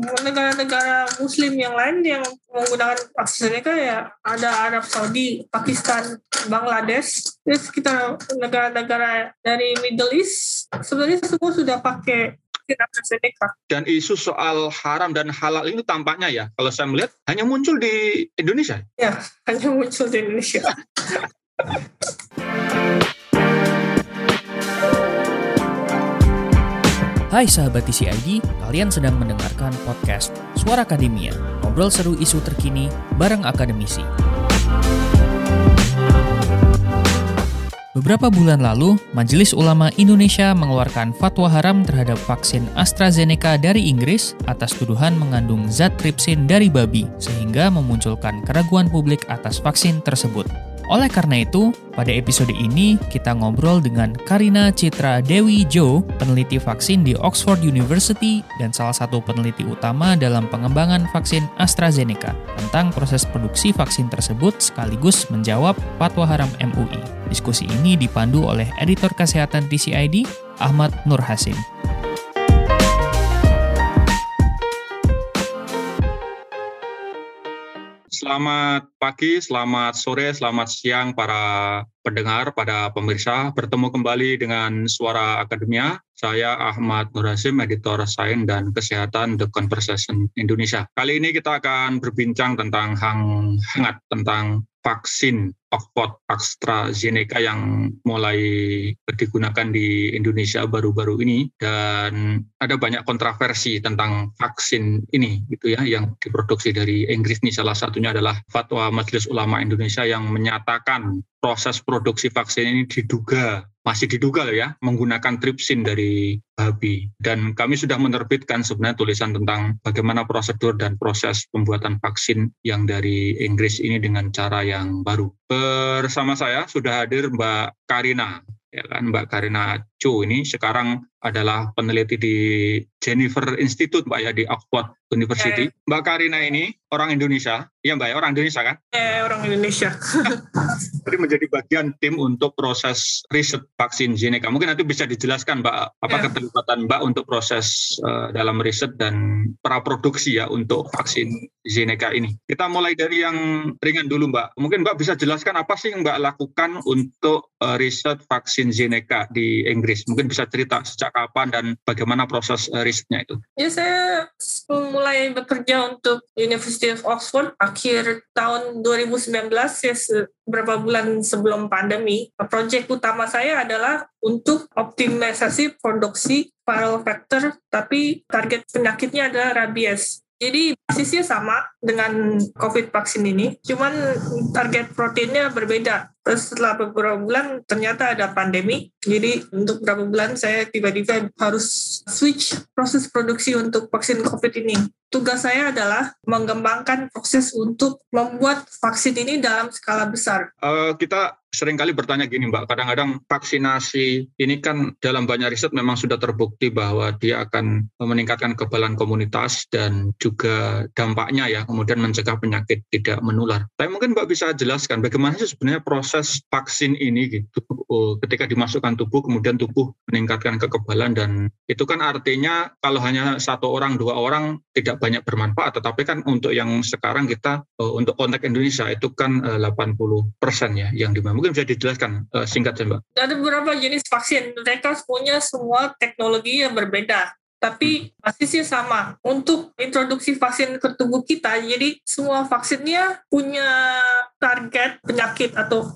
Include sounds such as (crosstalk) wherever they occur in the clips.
negara-negara Muslim yang lain yang menggunakan AstraZeneca ya ada Arab Saudi, Pakistan, Bangladesh, terus kita negara-negara dari Middle East sebenarnya semua sudah pakai AstraZeneca. Dan isu soal haram dan halal ini tampaknya ya, kalau saya melihat hanya muncul di Indonesia. Ya, hanya muncul di Indonesia. (laughs) Hai sahabat TCID, kalian sedang mendengarkan podcast Suara Akademia, ngobrol seru isu terkini bareng akademisi. Beberapa bulan lalu, Majelis Ulama Indonesia mengeluarkan fatwa haram terhadap vaksin AstraZeneca dari Inggris atas tuduhan mengandung zat tripsin dari babi, sehingga memunculkan keraguan publik atas vaksin tersebut. Oleh karena itu, pada episode ini kita ngobrol dengan Karina Citra Dewi Jo, peneliti vaksin di Oxford University dan salah satu peneliti utama dalam pengembangan vaksin AstraZeneca tentang proses produksi vaksin tersebut sekaligus menjawab fatwa haram MUI. Diskusi ini dipandu oleh editor kesehatan TCID, Ahmad Nur Hasim. Selamat pagi, selamat sore, selamat siang para pendengar, pada pemirsa. Bertemu kembali dengan Suara Akademia. Saya Ahmad Nurasim, editor Sains dan Kesehatan The Conversation Indonesia. Kali ini kita akan berbincang tentang hang hangat tentang vaksin Oxford AstraZeneca yang mulai digunakan di Indonesia baru-baru ini. Dan ada banyak kontroversi tentang vaksin ini gitu ya yang diproduksi dari Inggris ini. Salah satunya adalah fatwa Majelis Ulama Indonesia yang menyatakan proses produksi vaksin ini diduga masih diduga ya menggunakan tripsin dari babi dan kami sudah menerbitkan sebenarnya tulisan tentang bagaimana prosedur dan proses pembuatan vaksin yang dari Inggris ini dengan cara yang baru. Bersama saya sudah hadir Mbak Karina ya kan Mbak Karina Chu ini sekarang adalah peneliti di Jennifer Institute Mbak ya di Oxford University. Eh. Mbak Karina ini orang Indonesia, iya Mbak ya orang Indonesia kan? Eh orang Indonesia. (laughs) Jadi menjadi bagian tim untuk proses riset vaksin Zeneca. Mungkin nanti bisa dijelaskan Mbak apa yeah. keterlibatan Mbak untuk proses uh, dalam riset dan praproduksi ya untuk vaksin Zeneca ini. Kita mulai dari yang ringan dulu Mbak. Mungkin Mbak bisa jelaskan apa sih yang Mbak lakukan untuk uh, riset vaksin Zeneca di Inggris. Mungkin bisa cerita sejak kapan dan bagaimana proses uh, risetnya itu. Ya saya mulai bekerja untuk University of Oxford akhir tahun 2019 ya beberapa bulan sebelum pandemi. Proyek utama saya adalah untuk optimalisasi produksi viral vector tapi target penyakitnya adalah rabies. Jadi basisnya sama dengan COVID vaksin ini, cuman target proteinnya berbeda. Terus setelah beberapa bulan ternyata ada pandemi, jadi untuk beberapa bulan saya tiba-tiba harus switch proses produksi untuk vaksin COVID ini. Tugas saya adalah mengembangkan proses untuk membuat vaksin ini dalam skala besar. Uh, kita sering kali bertanya gini Mbak, kadang-kadang vaksinasi ini kan dalam banyak riset memang sudah terbukti bahwa dia akan meningkatkan kekebalan komunitas dan juga dampaknya ya kemudian mencegah penyakit tidak menular. Tapi mungkin Mbak bisa jelaskan bagaimana sih sebenarnya proses vaksin ini gitu oh, ketika dimasukkan tubuh kemudian tubuh meningkatkan kekebalan dan itu kan artinya kalau hanya satu orang dua orang tidak banyak bermanfaat tetapi kan untuk yang sekarang kita oh, untuk konteks Indonesia itu kan 80 eh, persen ya yang di mana mungkin bisa dijelaskan uh, singkat saja Mbak. Ada beberapa jenis vaksin, mereka punya semua teknologi yang berbeda tapi basisnya sama. Untuk introduksi vaksin ke tubuh kita, jadi semua vaksinnya punya target penyakit atau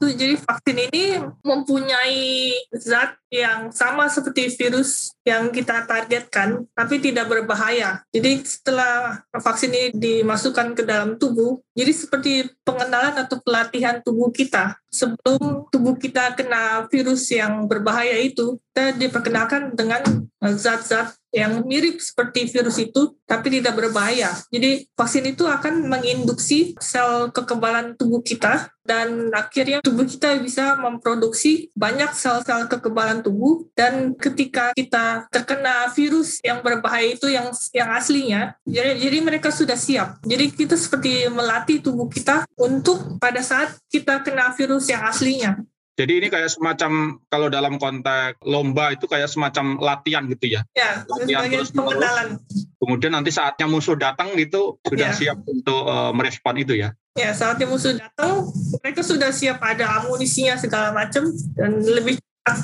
jadi vaksin ini mempunyai zat yang sama seperti virus yang kita targetkan, tapi tidak berbahaya. Jadi setelah vaksin ini dimasukkan ke dalam tubuh, jadi seperti pengenalan atau pelatihan tubuh kita. Sebelum tubuh kita kena virus yang berbahaya itu, kita diperkenalkan dengan zat-zat yang mirip seperti virus itu, tapi tidak berbahaya. Jadi vaksin itu akan menginduksi sel kekebalan tubuh kita dan akhirnya tubuh kita bisa memproduksi banyak sel-sel kekebalan tubuh. Dan ketika kita terkena virus yang berbahaya itu yang yang aslinya jadi jadi mereka sudah siap. Jadi kita seperti melatih tubuh kita untuk pada saat kita kena virus yang aslinya Jadi ini kayak semacam kalau dalam konteks lomba itu kayak semacam latihan gitu ya. Ya, Latihan terus pengenalan. Kemudian nanti saatnya musuh datang gitu sudah Ya. siap untuk eh, merespon itu ya. Ya, saatnya musuh datang, mereka sudah siap ada amunisinya segala macam dan lebih cepat.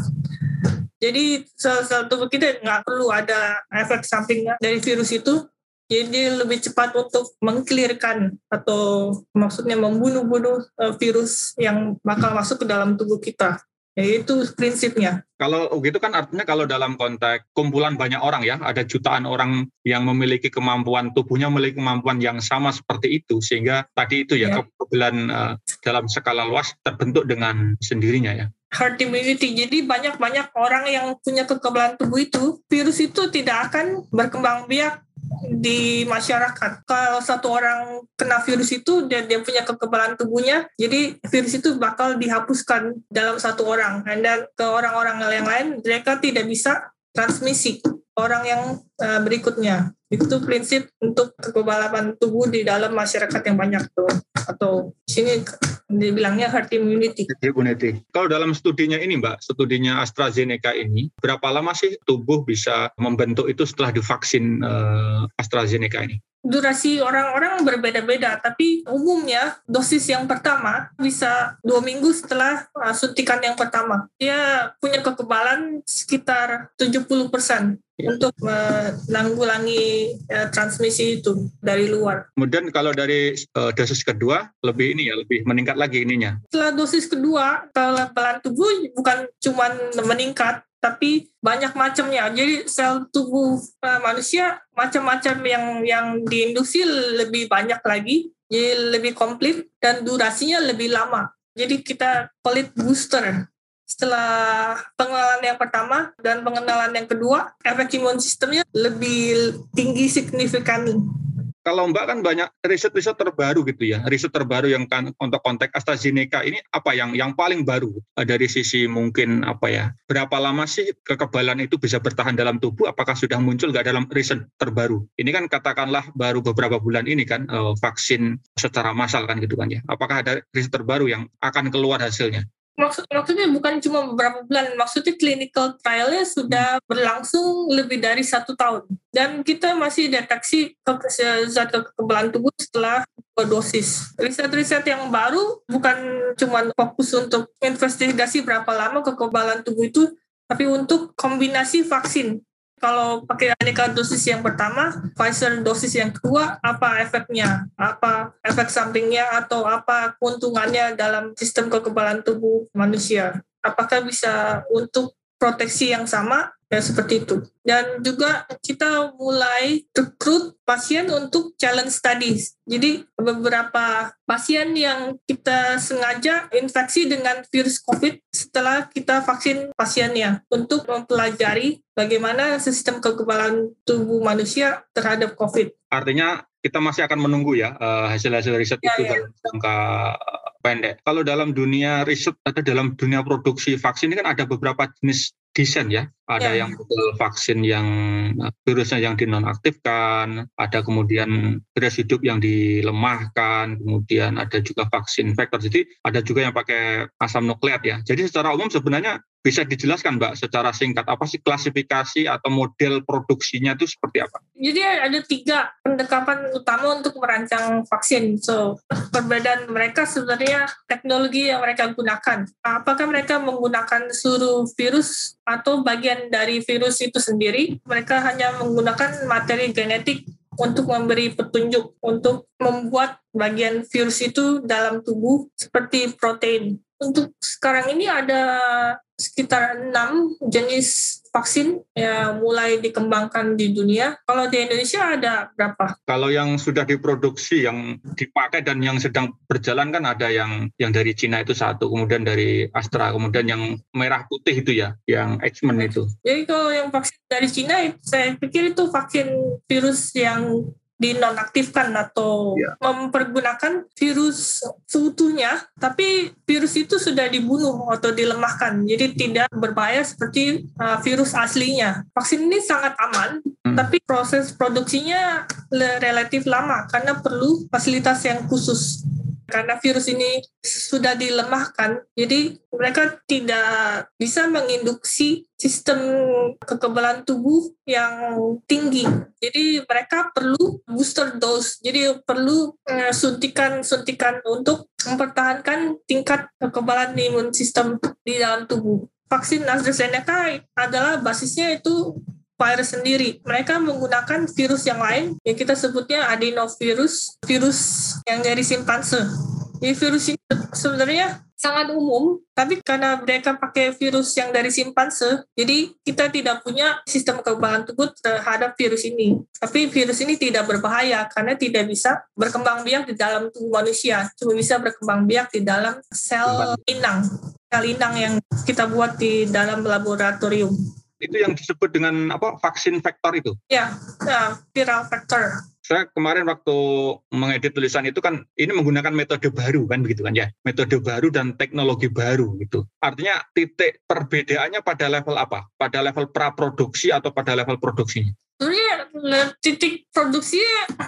Jadi sel-sel tubuh kita nggak perlu ada efek samping dari virus itu. Jadi lebih cepat untuk mengklirkan atau maksudnya membunuh-bunuh eh, virus yang bakal masuk ke dalam tubuh kita. Ya, itu prinsipnya. Kalau gitu kan artinya kalau dalam konteks kumpulan banyak orang ya, ada jutaan orang yang memiliki kemampuan tubuhnya memiliki kemampuan yang sama seperti itu sehingga tadi itu ya, Ya. kekebalan eh, dalam skala luas terbentuk dengan sendirinya ya. herd immunity. Jadi banyak-banyak orang yang punya kekebalan tubuh itu, virus itu tidak akan berkembang biak di masyarakat. Kalau satu orang kena virus itu dan dia punya kekebalan tubuhnya, jadi virus itu bakal dihapuskan dalam satu orang. Dan ke orang-orang yang lain, mereka tidak bisa transmisi orang yang uh, berikutnya. Itu prinsip untuk kekebalan tubuh di dalam masyarakat yang banyak tuh. Atau sini dibilangnya herd immunity. Immunity. Kalau dalam studinya ini Mbak, studinya AstraZeneca ini, berapa lama sih tubuh bisa membentuk itu setelah divaksin eh, AstraZeneca ini? Durasi orang-orang berbeda-beda, tapi umumnya dosis yang pertama bisa dua minggu setelah uh, suntikan yang pertama. Dia punya kekebalan sekitar 70% untuk menanggulangi uh, transmisi itu dari luar. Kemudian kalau dari eh, dosis kedua, lebih ini ya, lebih meningkat lagi ininya. Setelah dosis kedua, kekebalan tubuh bukan cuma meningkat, tapi banyak macamnya. Jadi sel tubuh uh, manusia macam-macam yang yang diinduksi lebih banyak lagi, jadi lebih komplit dan durasinya lebih lama. Jadi kita pelit booster. Setelah pengenalan yang pertama dan pengenalan yang kedua, efek imun sistemnya lebih tinggi signifikan. Kalau Mbak kan banyak riset-riset terbaru gitu ya, riset terbaru yang kan untuk konteks AstraZeneca ini apa yang yang paling baru dari sisi mungkin apa ya, berapa lama sih kekebalan itu bisa bertahan dalam tubuh? Apakah sudah muncul nggak dalam riset terbaru? Ini kan katakanlah baru beberapa bulan ini kan eh, vaksin secara massal kan gitu kan ya. Apakah ada riset terbaru yang akan keluar hasilnya? Maksud, maksudnya bukan cuma beberapa bulan, maksudnya clinical trialnya sudah berlangsung lebih dari satu tahun. Dan kita masih deteksi zat kekebalan tubuh setelah dua dosis. Riset-riset yang baru bukan cuma fokus untuk investigasi berapa lama kekebalan tubuh itu, tapi untuk kombinasi vaksin. Kalau pakai aneka dosis yang pertama, Pfizer dosis yang kedua, apa efeknya? Apa efek sampingnya atau apa keuntungannya dalam sistem kekebalan tubuh manusia? Apakah bisa untuk proteksi yang sama? Ya seperti itu. Dan juga kita mulai rekrut pasien untuk challenge studies. Jadi beberapa pasien yang kita sengaja infeksi dengan virus COVID setelah kita vaksin pasiennya untuk mempelajari bagaimana sistem kekebalan tubuh manusia terhadap COVID. Artinya kita masih akan menunggu ya eh, hasil-hasil riset Ya, itu ya. dalam jangka pendek. Kalau dalam dunia riset atau dalam dunia produksi vaksin ini kan ada beberapa jenis desain ya. Ada Ya. yang model vaksin yang eh, virusnya yang dinonaktifkan, ada kemudian virus hidup yang dilemahkan, kemudian ada juga vaksin vektor. Jadi ada juga yang pakai asam nukleat ya. Jadi secara umum sebenarnya bisa dijelaskan Mbak secara singkat apa sih klasifikasi atau model produksinya itu seperti apa? Jadi ada tiga pendekatan utama untuk merancang vaksin. So, perbedaan mereka sebenarnya teknologi yang mereka gunakan. Apakah mereka menggunakan seluruh virus atau bagian dari virus itu sendiri? Mereka hanya menggunakan materi genetik untuk memberi petunjuk untuk membuat bagian virus itu dalam tubuh seperti protein. Untuk sekarang ini ada sekitar enam jenis vaksin yang mulai dikembangkan di dunia. Kalau di Indonesia ada berapa? Kalau yang sudah diproduksi, yang dipakai dan yang sedang berjalan kan ada yang yang dari Cina itu satu, kemudian dari Astra, kemudian yang merah putih itu ya, yang X-Men itu. Jadi kalau yang vaksin dari Cina, saya pikir itu vaksin virus yang dinonaktifkan atau Ya. mempergunakan virus seutuhnya, tapi virus itu sudah dibunuh atau dilemahkan, jadi tidak berbahaya seperti uh, virus aslinya. Vaksin ini sangat aman, Hmm. tapi proses produksinya relatif lama karena perlu fasilitas yang khusus. Karena virus ini sudah dilemahkan, jadi mereka tidak bisa menginduksi sistem kekebalan tubuh yang tinggi. Jadi mereka perlu booster dose, jadi perlu eh, suntikan-suntikan untuk mempertahankan tingkat kekebalan imun sistem di dalam tubuh. Vaksin AstraZeneca adalah basisnya itu virus sendiri. Mereka menggunakan virus yang lain yang kita sebutnya adenovirus, virus yang dari simpanse. Jadi virus ini sebenarnya sangat umum, tapi karena mereka pakai virus yang dari simpanse, jadi kita tidak punya sistem kekebalan tubuh terhadap virus ini. Tapi virus ini tidak berbahaya karena tidak bisa berkembang biak di dalam tubuh manusia, cuma bisa berkembang biak di dalam sel inang, sel inang yang kita buat di dalam laboratorium itu yang disebut dengan apa vaksin vektor itu? Ya, ya viral vector. Saya kemarin waktu mengedit tulisan itu kan ini menggunakan metode baru kan begitu kan ya, metode baru dan teknologi baru gitu. Artinya titik perbedaannya pada level apa? Pada level praproduksi atau pada level produksinya? sebenarnya titik produksi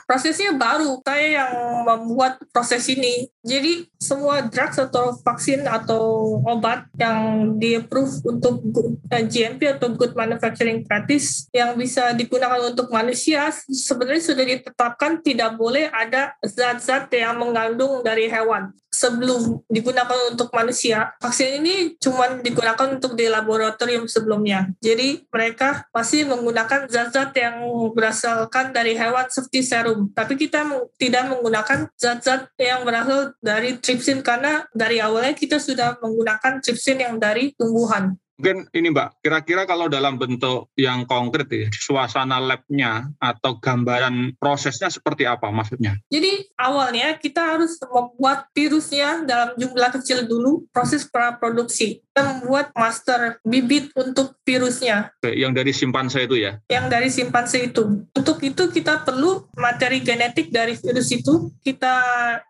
prosesnya baru. Saya yang membuat proses ini. Jadi semua drugs atau vaksin atau obat yang di approve untuk eh, GMP atau good manufacturing practice yang bisa digunakan untuk manusia sebenarnya sudah ditetapkan tidak boleh ada zat-zat yang mengandung dari hewan sebelum digunakan untuk manusia. Vaksin ini cuma digunakan untuk di laboratorium sebelumnya. Jadi mereka masih menggunakan zat-zat yang berasalkan dari hewan seperti serum. Tapi kita tidak menggunakan zat-zat yang berasal dari tripsin karena dari awalnya kita sudah menggunakan tripsin yang dari tumbuhan. Mungkin ini Mbak, kira-kira kalau dalam bentuk yang konkret ya, suasana labnya atau gambaran prosesnya seperti apa maksudnya? Jadi awalnya kita harus membuat virusnya dalam jumlah kecil dulu, proses praproduksi. Membuat master bibit untuk virusnya. Oke, yang dari simpanse itu ya? Yang dari simpanse itu. Untuk itu kita perlu materi genetik dari virus itu, kita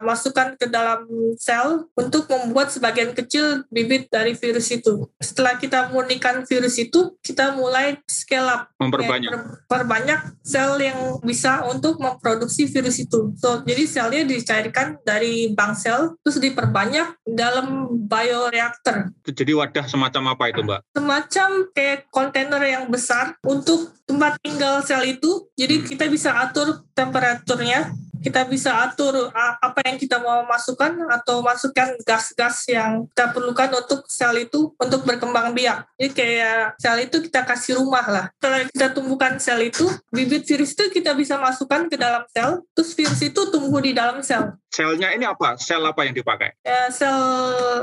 masukkan ke dalam sel untuk membuat sebagian kecil bibit dari virus itu. Setelah kita murnikan virus itu, kita mulai scale up. Memperbanyak. Ya, perbanyak sel yang bisa untuk memproduksi virus itu. So, jadi selnya dicairkan dari bank sel, terus diperbanyak dalam bioreactor. Jadi wadah semacam apa itu, Mbak? Semacam kayak kontainer yang besar untuk tempat tinggal sel itu. Jadi kita bisa atur temperaturnya kita bisa atur apa yang kita mau masukkan atau masukkan gas-gas yang kita perlukan untuk sel itu untuk berkembang biak. Jadi kayak sel itu kita kasih rumah lah. Setelah kita tumbuhkan sel itu, bibit virus itu kita bisa masukkan ke dalam sel, terus virus itu tumbuh di dalam sel. Selnya ini apa? Sel apa yang dipakai? Ya, sel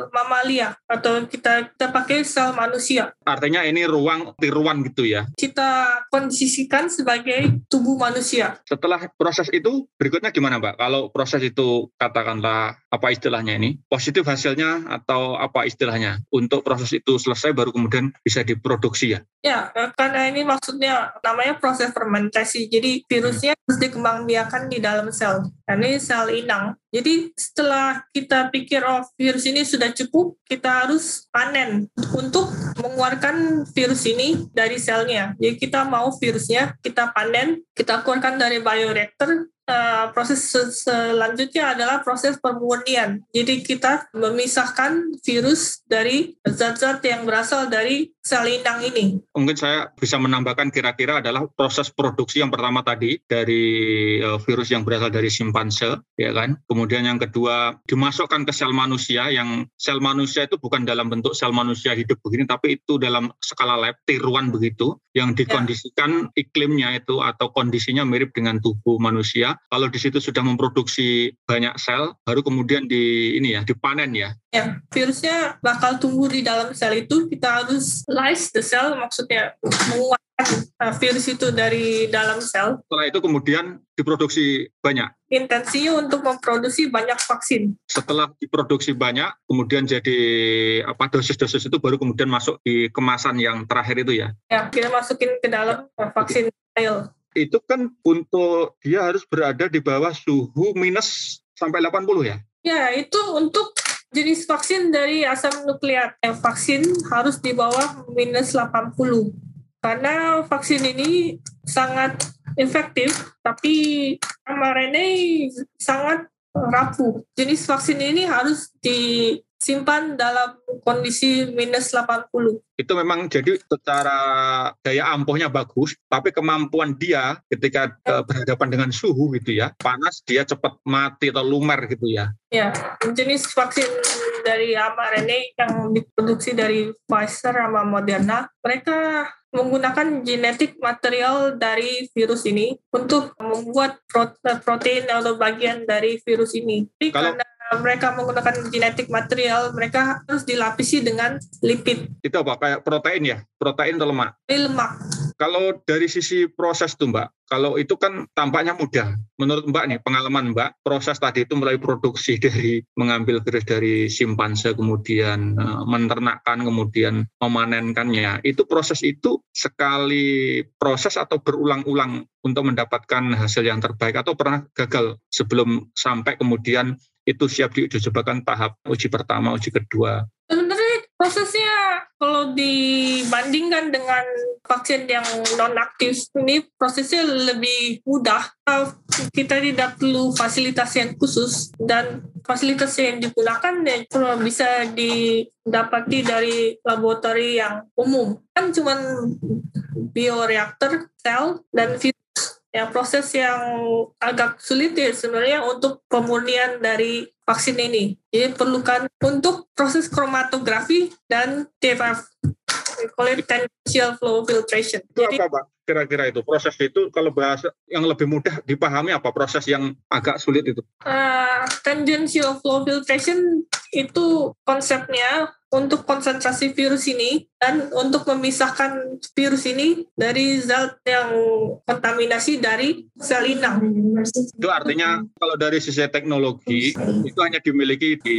mamalia atau kita kita pakai sel manusia. Artinya ini ruang tiruan gitu ya? Kita kondisikan sebagai tubuh manusia. Setelah proses itu berikutnya gimana Mbak? Kalau proses itu katakanlah apa istilahnya ini positif hasilnya atau apa istilahnya untuk proses itu selesai baru kemudian bisa diproduksi ya? Ya, karena ini maksudnya namanya proses fermentasi. Jadi virusnya harus dikembangbiakan di dalam sel. Ini sel inang. Jadi setelah kita pikir oh virus ini sudah cukup, kita harus panen untuk mengeluarkan virus ini dari selnya. Jadi kita mau virusnya, kita panen, kita keluarkan dari bioreactor, Uh, proses selanjutnya adalah proses pemurnian. Jadi kita memisahkan virus dari zat-zat yang berasal dari sel inang ini. Mungkin saya bisa menambahkan kira-kira adalah proses produksi yang pertama tadi dari uh, virus yang berasal dari simpanse, ya kan? Kemudian yang kedua dimasukkan ke sel manusia yang sel manusia itu bukan dalam bentuk sel manusia hidup begini, tapi itu dalam skala lab tiruan begitu yang ya. dikondisikan ya. iklimnya itu atau kondisinya mirip dengan tubuh manusia kalau di situ sudah memproduksi banyak sel, baru kemudian di ini ya dipanen ya. Ya, virusnya bakal tumbuh di dalam sel itu. Kita harus lyse the cell, maksudnya menguatkan uh, virus itu dari dalam sel. Setelah itu kemudian diproduksi banyak. Intensinya untuk memproduksi banyak vaksin. Setelah diproduksi banyak, kemudian jadi apa dosis-dosis itu baru kemudian masuk di kemasan yang terakhir itu ya. Ya, kita masukin ke dalam uh, vaksin itu kan untuk dia harus berada di bawah suhu minus sampai 80 ya? Ya, itu untuk jenis vaksin dari asam nukleat. Yang vaksin harus di bawah minus 80. Karena vaksin ini sangat efektif, tapi mRNA sangat rapuh. Jenis vaksin ini harus disimpan dalam kondisi minus 80. Itu memang jadi secara daya ampuhnya bagus, tapi kemampuan dia ketika uh, berhadapan dengan suhu gitu ya, panas dia cepat mati atau lumer gitu ya. Ya, jenis vaksin dari mRNA yang diproduksi dari Pfizer sama Moderna, mereka menggunakan genetik material dari virus ini untuk membuat protein atau bagian dari virus ini. Jadi Kalau karena mereka menggunakan genetik material, mereka harus dilapisi dengan lipid. Itu apa? Kayak protein ya? Protein atau lemak? Lemak. Kalau dari sisi proses tuh Mbak, kalau itu kan tampaknya mudah. Menurut Mbak nih, pengalaman Mbak, proses tadi itu mulai produksi (laughs) dari mengambil virus dari simpanse, kemudian uh, menternakkan, kemudian memanenkannya. Itu proses itu sekali proses atau berulang-ulang untuk mendapatkan hasil yang terbaik atau pernah gagal sebelum sampai kemudian itu siap diuji cobakan tahap uji pertama, uji kedua. Sebenarnya prosesnya kalau dibandingkan dengan vaksin yang non aktif ini prosesnya lebih mudah. Kita tidak perlu fasilitas yang khusus dan fasilitas yang digunakan ya bisa didapati dari laboratorium yang umum. Kan cuma bioreaktor, sel, dan ya proses yang agak sulit ya sebenarnya untuk pemurnian dari vaksin ini. Jadi perlukan untuk proses kromatografi dan TFF, call it tangential flow filtration. Itu Jadi, apa, Pak? Kira-kira itu proses itu kalau bahasa yang lebih mudah dipahami apa proses yang agak sulit itu? Uh, tangential flow filtration itu konsepnya untuk konsentrasi virus ini dan untuk memisahkan virus ini dari zat yang kontaminasi dari sel inang. Itu artinya kalau dari sisi teknologi itu hanya dimiliki di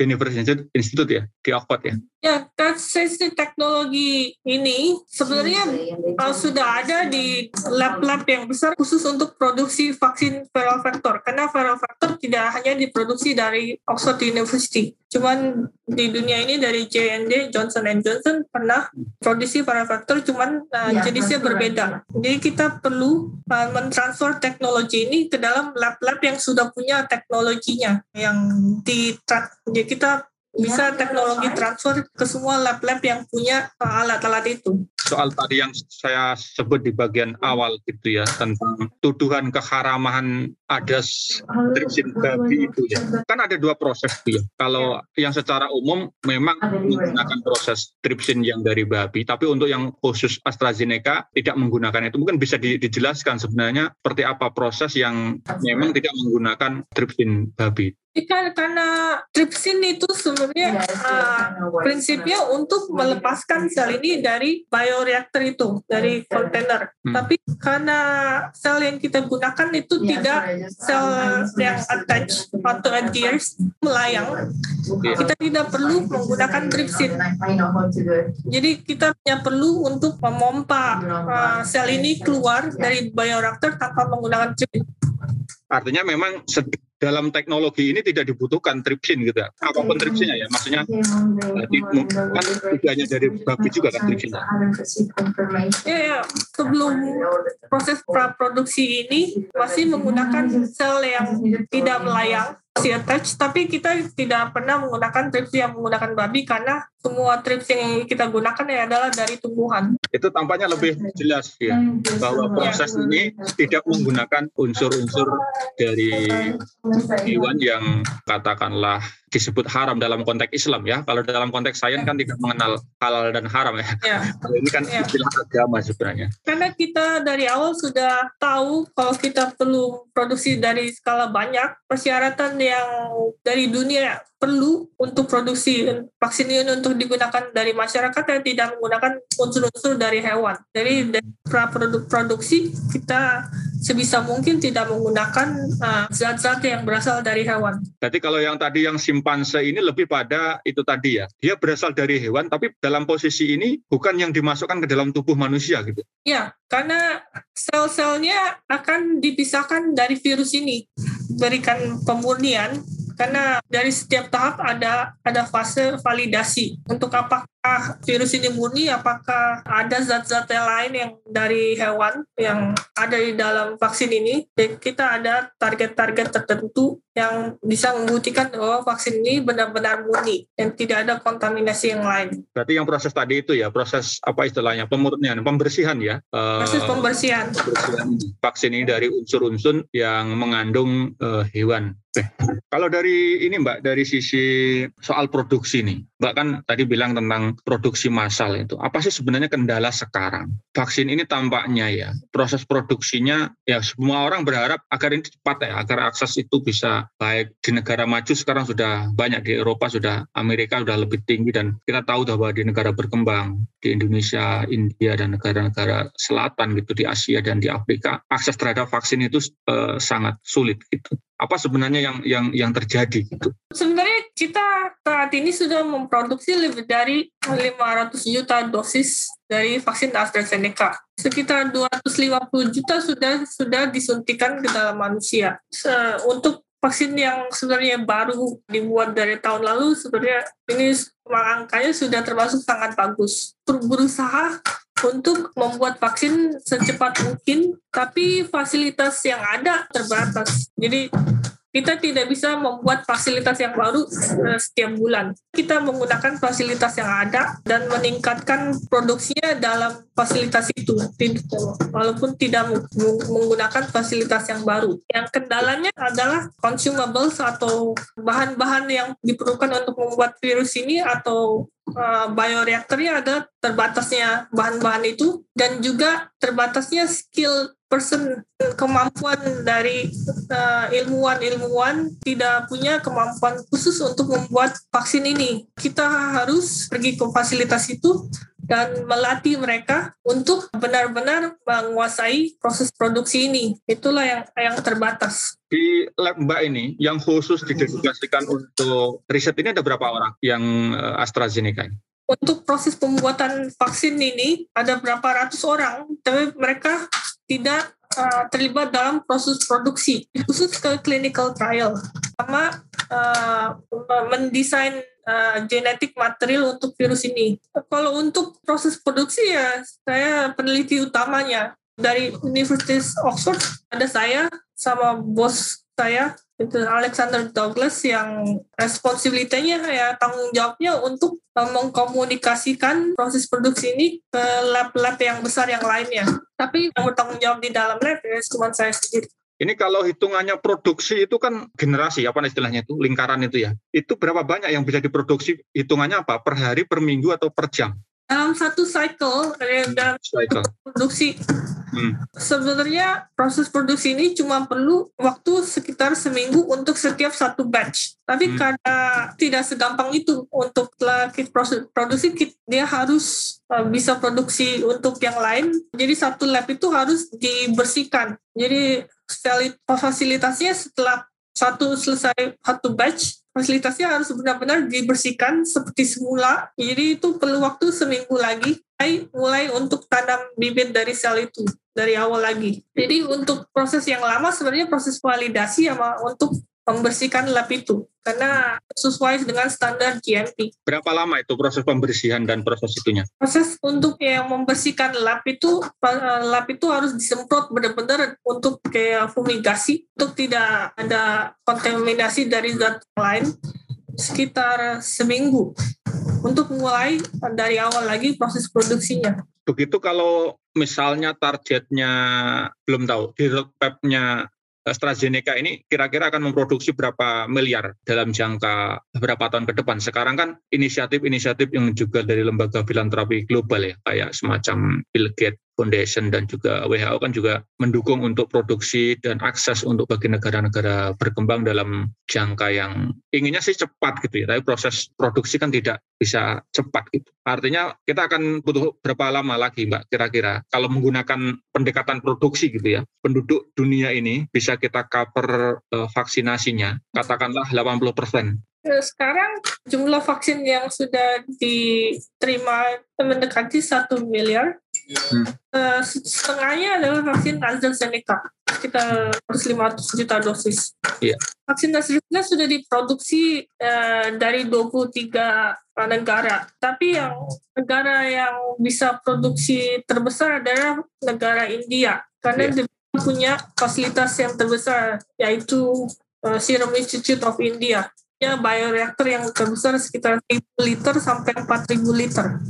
University Institute ya, di Oxford ya? Ya, sisi teknologi ini sebenarnya uh, sudah ada di lab-lab yang besar khusus untuk produksi vaksin viral vector. Karena viral vector tidak hanya diproduksi dari Oxford University. Cuman di dunia ini dari J&D, Johnson Johnson pernah produksi viral vector cuman uh, ya, jenisnya berbeda. Jadi kita perlu uh, mentransfer teknologi ini ke dalam lab-lab yang sudah punya teknologinya yang di jadi kita bisa teknologi transfer ke semua lab-lab yang punya uh, alat-alat itu. Soal tadi yang saya sebut di bagian awal gitu ya tentang tuduhan keharamahan ada tripsin babi itu ya. Kan ada dua proses tuh ya. Kalau ya. yang secara umum memang menggunakan proses tripsin yang dari babi, tapi untuk yang khusus AstraZeneca tidak menggunakan itu. Mungkin bisa dijelaskan sebenarnya seperti apa proses yang memang tidak menggunakan tripsin babi kan karena tripsin itu sebenarnya uh, prinsipnya untuk melepaskan sel ini dari bioreaktor itu dari kontainer. Hmm. Tapi karena sel yang kita gunakan itu tidak sel yang attach atau adheres melayang, kita tidak perlu menggunakan tripsin. Jadi kita hanya perlu untuk memompa uh, sel ini keluar dari bioreaktor tanpa menggunakan tripsin. Artinya memang dalam teknologi ini tidak dibutuhkan tripsin gitu ya. Apa pun tripsinnya ya, maksudnya kan tidak hanya dari babi juga kan tripsinnya. Ya, ya, sebelum proses praproduksi ini masih menggunakan sel yang tidak melayang si attach, tapi kita tidak pernah menggunakan trips yang menggunakan babi karena semua trips yang kita gunakan ya adalah dari tumbuhan. Itu tampaknya lebih jelas ya bahwa proses ini tidak menggunakan unsur-unsur dari hewan yang katakanlah disebut haram dalam konteks Islam ya. Kalau dalam konteks sains kan tidak mengenal halal dan haram ya. ya. (laughs) Kalau ini kan ya. istilah agama sebenarnya. Karena kita dari awal sudah tahu kalau kita perlu produksi dari skala banyak, persyaratan yang dari dunia perlu untuk produksi vaksin ini untuk digunakan dari masyarakat yang tidak menggunakan unsur-unsur dari hewan. Jadi dari produk produksi kita sebisa mungkin tidak menggunakan uh, zat-zat uh, yang berasal dari hewan. Jadi kalau yang tadi yang simpanse ini lebih pada itu tadi ya, dia berasal dari hewan tapi dalam posisi ini bukan yang dimasukkan ke dalam tubuh manusia gitu. Ya, karena sel-selnya akan dipisahkan dari virus ini, berikan pemurnian karena dari setiap tahap ada ada fase validasi untuk apakah virus ini murni, apakah ada zat-zat yang lain yang dari hewan yang ada di dalam vaksin ini. Dan kita ada target-target tertentu yang bisa membuktikan bahwa vaksin ini benar-benar murni dan tidak ada kontaminasi yang lain. Berarti yang proses tadi itu ya, proses apa istilahnya, pemurnian, pembersihan ya? Proses pembersihan. pembersihan vaksin ini dari unsur-unsur yang mengandung uh, hewan. Kalau dari ini Mbak, dari sisi soal produksi nih, Mbak kan tadi bilang tentang produksi massal itu. Apa sih sebenarnya kendala sekarang? Vaksin ini tampaknya ya, proses produksinya ya semua orang berharap agar ini cepat ya, agar akses itu bisa baik di negara maju sekarang sudah banyak di Eropa sudah Amerika sudah lebih tinggi dan kita tahu bahwa di negara berkembang di Indonesia, India dan negara-negara selatan gitu di Asia dan di Afrika akses terhadap vaksin itu uh, sangat sulit gitu apa sebenarnya yang yang yang terjadi gitu? Sebenarnya kita saat ini sudah memproduksi lebih dari 500 juta dosis dari vaksin AstraZeneca. Sekitar 250 juta sudah sudah disuntikan ke dalam manusia. Untuk vaksin yang sebenarnya baru dibuat dari tahun lalu sebenarnya ini angkanya sudah termasuk sangat bagus. Berusaha untuk membuat vaksin secepat mungkin, tapi fasilitas yang ada terbatas. Jadi kita tidak bisa membuat fasilitas yang baru uh, setiap bulan. Kita menggunakan fasilitas yang ada dan meningkatkan produksinya dalam fasilitas itu, walaupun tidak menggunakan fasilitas yang baru. Yang kendalanya adalah consumables atau bahan-bahan yang diperlukan untuk membuat virus ini atau uh, bioreaktornya ada terbatasnya bahan-bahan itu dan juga terbatasnya skill person kemampuan dari uh, ilmuwan-ilmuwan tidak punya kemampuan khusus untuk membuat vaksin ini. Kita harus pergi ke fasilitas itu dan melatih mereka untuk benar-benar menguasai proses produksi ini. Itulah yang yang terbatas. Di lab Mbak ini yang khusus didedikasikan untuk riset ini ada berapa orang yang uh, AstraZeneca? Untuk proses pembuatan vaksin ini ada berapa ratus orang, tapi mereka tidak uh, terlibat dalam proses produksi khusus ke clinical trial sama uh, mendesain uh, genetik material untuk virus ini. Kalau untuk proses produksi ya saya peneliti utamanya dari Universitas Oxford ada saya sama bos saya itu Alexander Douglas yang responsibility-nya ya tanggung jawabnya untuk uh, mengkomunikasikan proses produksi ini ke lab-lab yang besar yang lainnya. Tapi yang bertanggung jawab di dalam lab ya cuma saya sendiri. Ini kalau hitungannya produksi itu kan generasi apa istilahnya itu lingkaran itu ya. Itu berapa banyak yang bisa diproduksi? Hitungannya apa? Per hari, per minggu atau per jam? Dalam satu cycle dalam cycle. produksi hmm. sebenarnya proses produksi ini cuma perlu waktu sekitar seminggu untuk setiap satu batch tapi hmm. karena tidak segampang itu untuk proses produksi dia harus uh, bisa produksi untuk yang lain jadi satu lab itu harus dibersihkan jadi fasilitasnya setelah satu selesai satu batch fasilitasnya harus benar-benar dibersihkan seperti semula. Jadi itu perlu waktu seminggu lagi mulai, untuk tanam bibit dari sel itu dari awal lagi. Jadi untuk proses yang lama sebenarnya proses validasi sama untuk membersihkan lab itu karena sesuai dengan standar GMP. Berapa lama itu proses pembersihan dan proses itunya? Proses untuk yang membersihkan lab itu lab itu harus disemprot benar-benar untuk kayak fumigasi untuk tidak ada kontaminasi dari zat lain sekitar seminggu untuk mulai dari awal lagi proses produksinya. Begitu kalau misalnya targetnya belum tahu, di roadmap-nya AstraZeneca ini kira-kira akan memproduksi berapa miliar dalam jangka beberapa tahun ke depan. Sekarang kan inisiatif-inisiatif yang juga dari lembaga filantropi global ya, kayak semacam Bill Gates Foundation dan juga WHO kan juga mendukung untuk produksi dan akses untuk bagi negara-negara berkembang dalam jangka yang inginnya sih cepat gitu ya, tapi proses produksi kan tidak bisa cepat gitu. Artinya kita akan butuh berapa lama lagi Mbak kira-kira kalau menggunakan pendekatan produksi gitu ya, penduduk dunia ini bisa kita cover uh, vaksinasinya katakanlah 80 persen Eh, sekarang jumlah vaksin yang sudah diterima mendekati satu miliar. Hmm. Uh, setengahnya adalah vaksin AstraZeneca, sekitar 500 juta dosis. Iya. vaksin AstraZeneca sudah diproduksi uh, dari 23 negara. Tapi yang negara yang bisa produksi terbesar adalah negara India. Karena yeah. dia punya fasilitas yang terbesar, yaitu uh, Serum Institute of India. Ya, bioreaktor yang terbesar sekitar 1.000 liter sampai 4.000 liter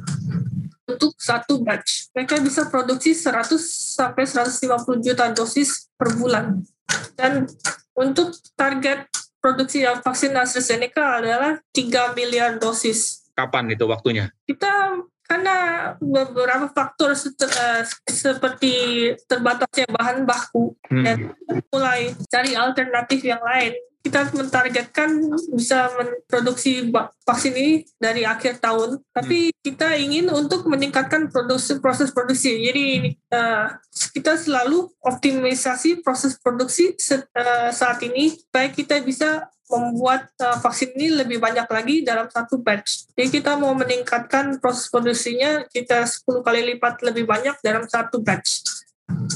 untuk satu batch. Mereka bisa produksi 100 sampai 150 juta dosis per bulan. Dan untuk target produksi vaksin AstraZeneca adalah 3 miliar dosis. Kapan itu waktunya? Kita karena beberapa faktor uh, seperti terbatasnya bahan baku hmm. dan mulai cari alternatif yang lain kita mentargetkan bisa memproduksi vaksin ini dari akhir tahun, tapi hmm. kita ingin untuk meningkatkan produksi proses produksi. Jadi uh, kita selalu optimisasi proses produksi uh, saat ini supaya kita bisa membuat uh, vaksin ini lebih banyak lagi dalam satu batch. Jadi kita mau meningkatkan proses produksinya kita 10 kali lipat lebih banyak dalam satu batch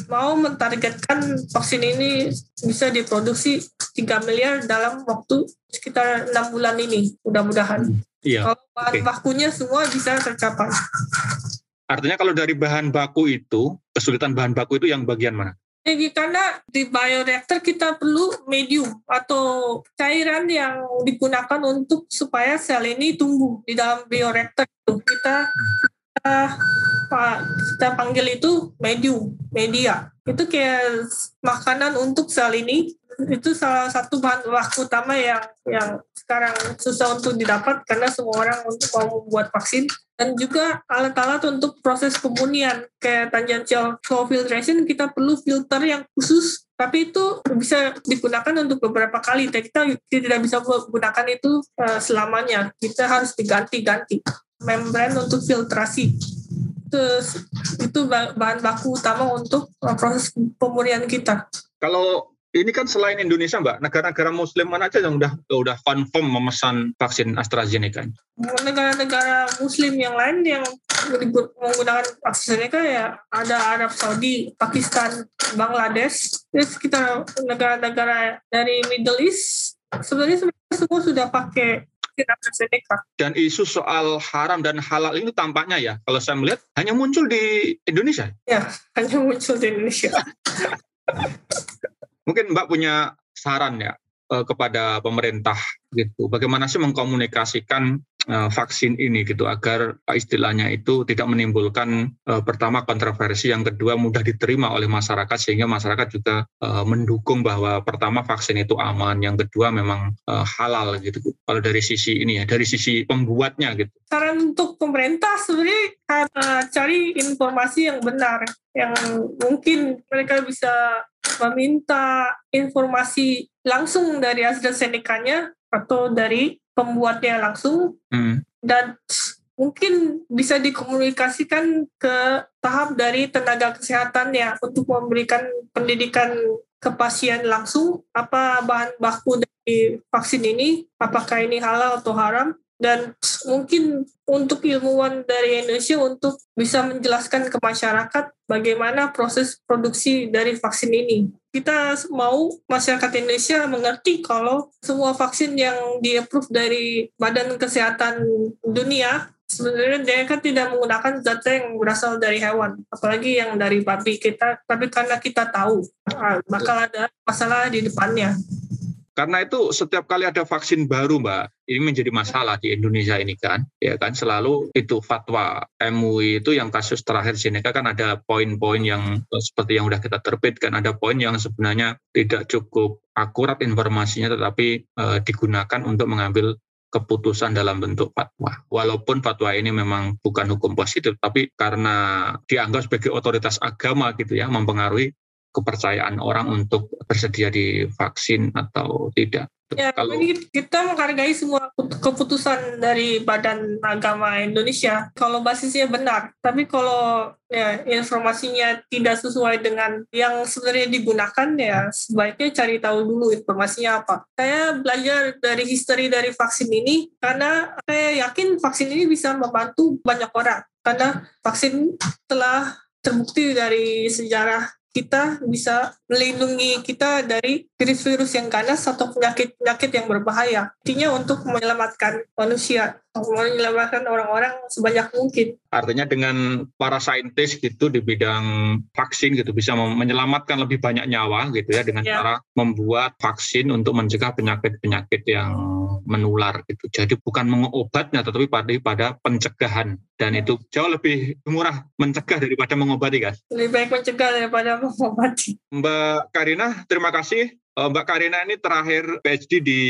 mau mentargetkan vaksin ini bisa diproduksi 3 miliar dalam waktu sekitar enam bulan ini, mudah-mudahan. Iya. Kalau bahan okay. bakunya semua bisa tercapai. Artinya kalau dari bahan baku itu, kesulitan bahan baku itu yang bagian mana? Jadi karena di bioreaktor kita perlu medium atau cairan yang digunakan untuk supaya sel ini tumbuh di dalam bioreaktor itu. Kita Pak kita panggil itu medium, media. Itu kayak makanan untuk sel ini. Itu salah satu bahan baku utama yang yang sekarang susah untuk didapat karena semua orang untuk mau membuat vaksin dan juga alat-alat untuk proses pemurnian kayak tangential flow filtration kita perlu filter yang khusus tapi itu bisa digunakan untuk beberapa kali kita tidak bisa menggunakan itu uh, selamanya kita harus diganti-ganti membran untuk filtrasi. Itu, itu bahan baku utama untuk proses pemurnian kita. Kalau ini kan selain Indonesia, Mbak, negara-negara Muslim mana aja yang udah udah confirm memesan vaksin AstraZeneca? Negara-negara Muslim yang lain yang menggunakan AstraZeneca ya ada Arab Saudi, Pakistan, Bangladesh, terus kita negara-negara dari Middle East sebenarnya semua sudah pakai AstraZeneca. Dan isu soal haram dan halal ini tampaknya ya, kalau saya melihat hanya muncul di Indonesia. Ya, hanya muncul di Indonesia. (laughs) Mungkin Mbak punya saran ya eh, kepada pemerintah gitu. Bagaimana sih mengkomunikasikan vaksin ini gitu agar istilahnya itu tidak menimbulkan uh, pertama kontroversi, yang kedua mudah diterima oleh masyarakat sehingga masyarakat juga mendukung bahwa pertama vaksin itu aman, yang kedua memang halal gitu. Kalau dari sisi ini ya, dari sisi pembuatnya gitu. Saran untuk pemerintah sebenarnya cari informasi yang benar, yang mungkin mereka bisa meminta informasi langsung dari AstraZeneca-nya atau dari pembuatnya langsung hmm. dan mungkin bisa dikomunikasikan ke tahap dari tenaga kesehatan ya untuk memberikan pendidikan ke pasien langsung apa bahan baku dari vaksin ini apakah ini halal atau haram dan mungkin untuk ilmuwan dari Indonesia untuk bisa menjelaskan ke masyarakat bagaimana proses produksi dari vaksin ini. Kita mau masyarakat Indonesia mengerti kalau semua vaksin yang di-approve dari Badan Kesehatan Dunia sebenarnya mereka tidak menggunakan zat yang berasal dari hewan, apalagi yang dari babi kita. Tapi karena kita tahu ah, bakal ada masalah di depannya. Karena itu setiap kali ada vaksin baru, Mbak, ini menjadi masalah di Indonesia ini kan, ya kan selalu itu fatwa MUI itu yang kasus terakhir Seneca kan ada poin-poin yang seperti yang sudah kita terbitkan, ada poin yang sebenarnya tidak cukup akurat informasinya, tetapi e, digunakan untuk mengambil keputusan dalam bentuk fatwa. Walaupun fatwa ini memang bukan hukum positif, tapi karena dianggap sebagai otoritas agama gitu ya, mempengaruhi kepercayaan orang untuk bersedia divaksin atau tidak. Ya, kalau kita menghargai semua keputusan dari Badan Agama Indonesia kalau basisnya benar. Tapi kalau ya informasinya tidak sesuai dengan yang sebenarnya digunakan ya sebaiknya cari tahu dulu informasinya apa. Saya belajar dari history dari vaksin ini karena saya yakin vaksin ini bisa membantu banyak orang karena vaksin telah terbukti dari sejarah kita bisa melindungi kita dari virus-virus yang ganas atau penyakit-penyakit yang berbahaya. Intinya untuk menyelamatkan manusia, menyelamatkan orang-orang sebanyak mungkin. Artinya dengan para saintis gitu di bidang vaksin gitu bisa menyelamatkan lebih banyak nyawa gitu ya dengan ya. cara membuat vaksin untuk mencegah penyakit-penyakit yang menular gitu. Jadi bukan mengobatnya tetapi pada pada pencegahan dan itu jauh lebih murah mencegah daripada mengobati guys. Lebih baik mencegah daripada mengobati. Mbak Karina, terima kasih Mbak Karina ini terakhir PhD di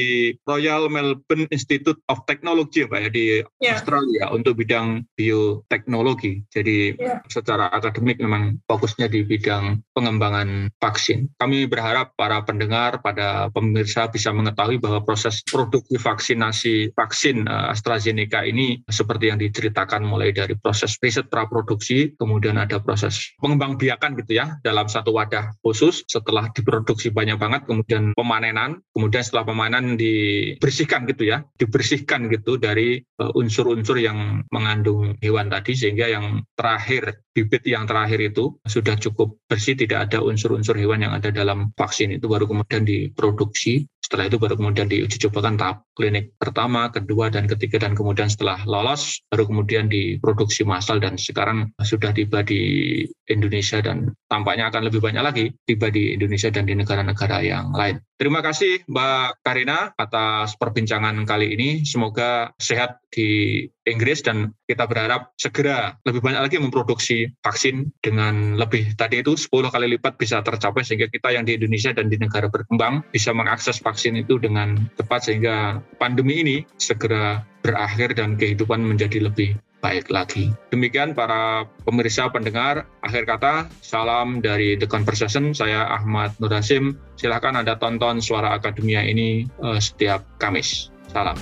Royal Melbourne Institute of Technology Pak ya di yeah. Australia untuk bidang bioteknologi. Jadi yeah. secara akademik memang fokusnya di bidang pengembangan vaksin. Kami berharap para pendengar, pada pemirsa bisa mengetahui bahwa proses produksi vaksinasi vaksin eh, AstraZeneca ini seperti yang diceritakan mulai dari proses riset praproduksi, kemudian ada proses pengembang biakan gitu ya dalam satu wadah khusus setelah diproduksi banyak banget kemudian pemanenan, kemudian setelah pemanenan dibersihkan gitu ya, dibersihkan gitu dari eh, unsur-unsur yang mengandung hewan tadi sehingga yang terakhir bibit yang terakhir itu sudah cukup bersih, tidak ada unsur-unsur hewan yang ada dalam vaksin itu baru kemudian diproduksi setelah itu baru kemudian diuji cobakan tahap klinik pertama, kedua, dan ketiga, dan kemudian setelah lolos, baru kemudian diproduksi massal, dan sekarang sudah tiba di Indonesia, dan tampaknya akan lebih banyak lagi tiba di Indonesia dan di negara-negara yang lain. Terima kasih Mbak Karina atas perbincangan kali ini. Semoga sehat di Inggris dan kita berharap segera lebih banyak lagi memproduksi vaksin dengan lebih tadi itu 10 kali lipat bisa tercapai sehingga kita yang di Indonesia dan di negara berkembang bisa mengakses vaksin itu dengan cepat sehingga pandemi ini segera berakhir dan kehidupan menjadi lebih baik lagi. Demikian para pemirsa pendengar, akhir kata, salam dari The Conversation, saya Ahmad Nur Hasim. Silahkan Anda tonton Suara Akademia ini uh, setiap Kamis. Salam.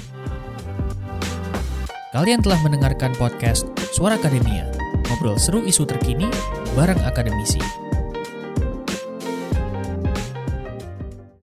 Kalian telah mendengarkan podcast Suara Akademia, ngobrol seru isu terkini bareng akademisi.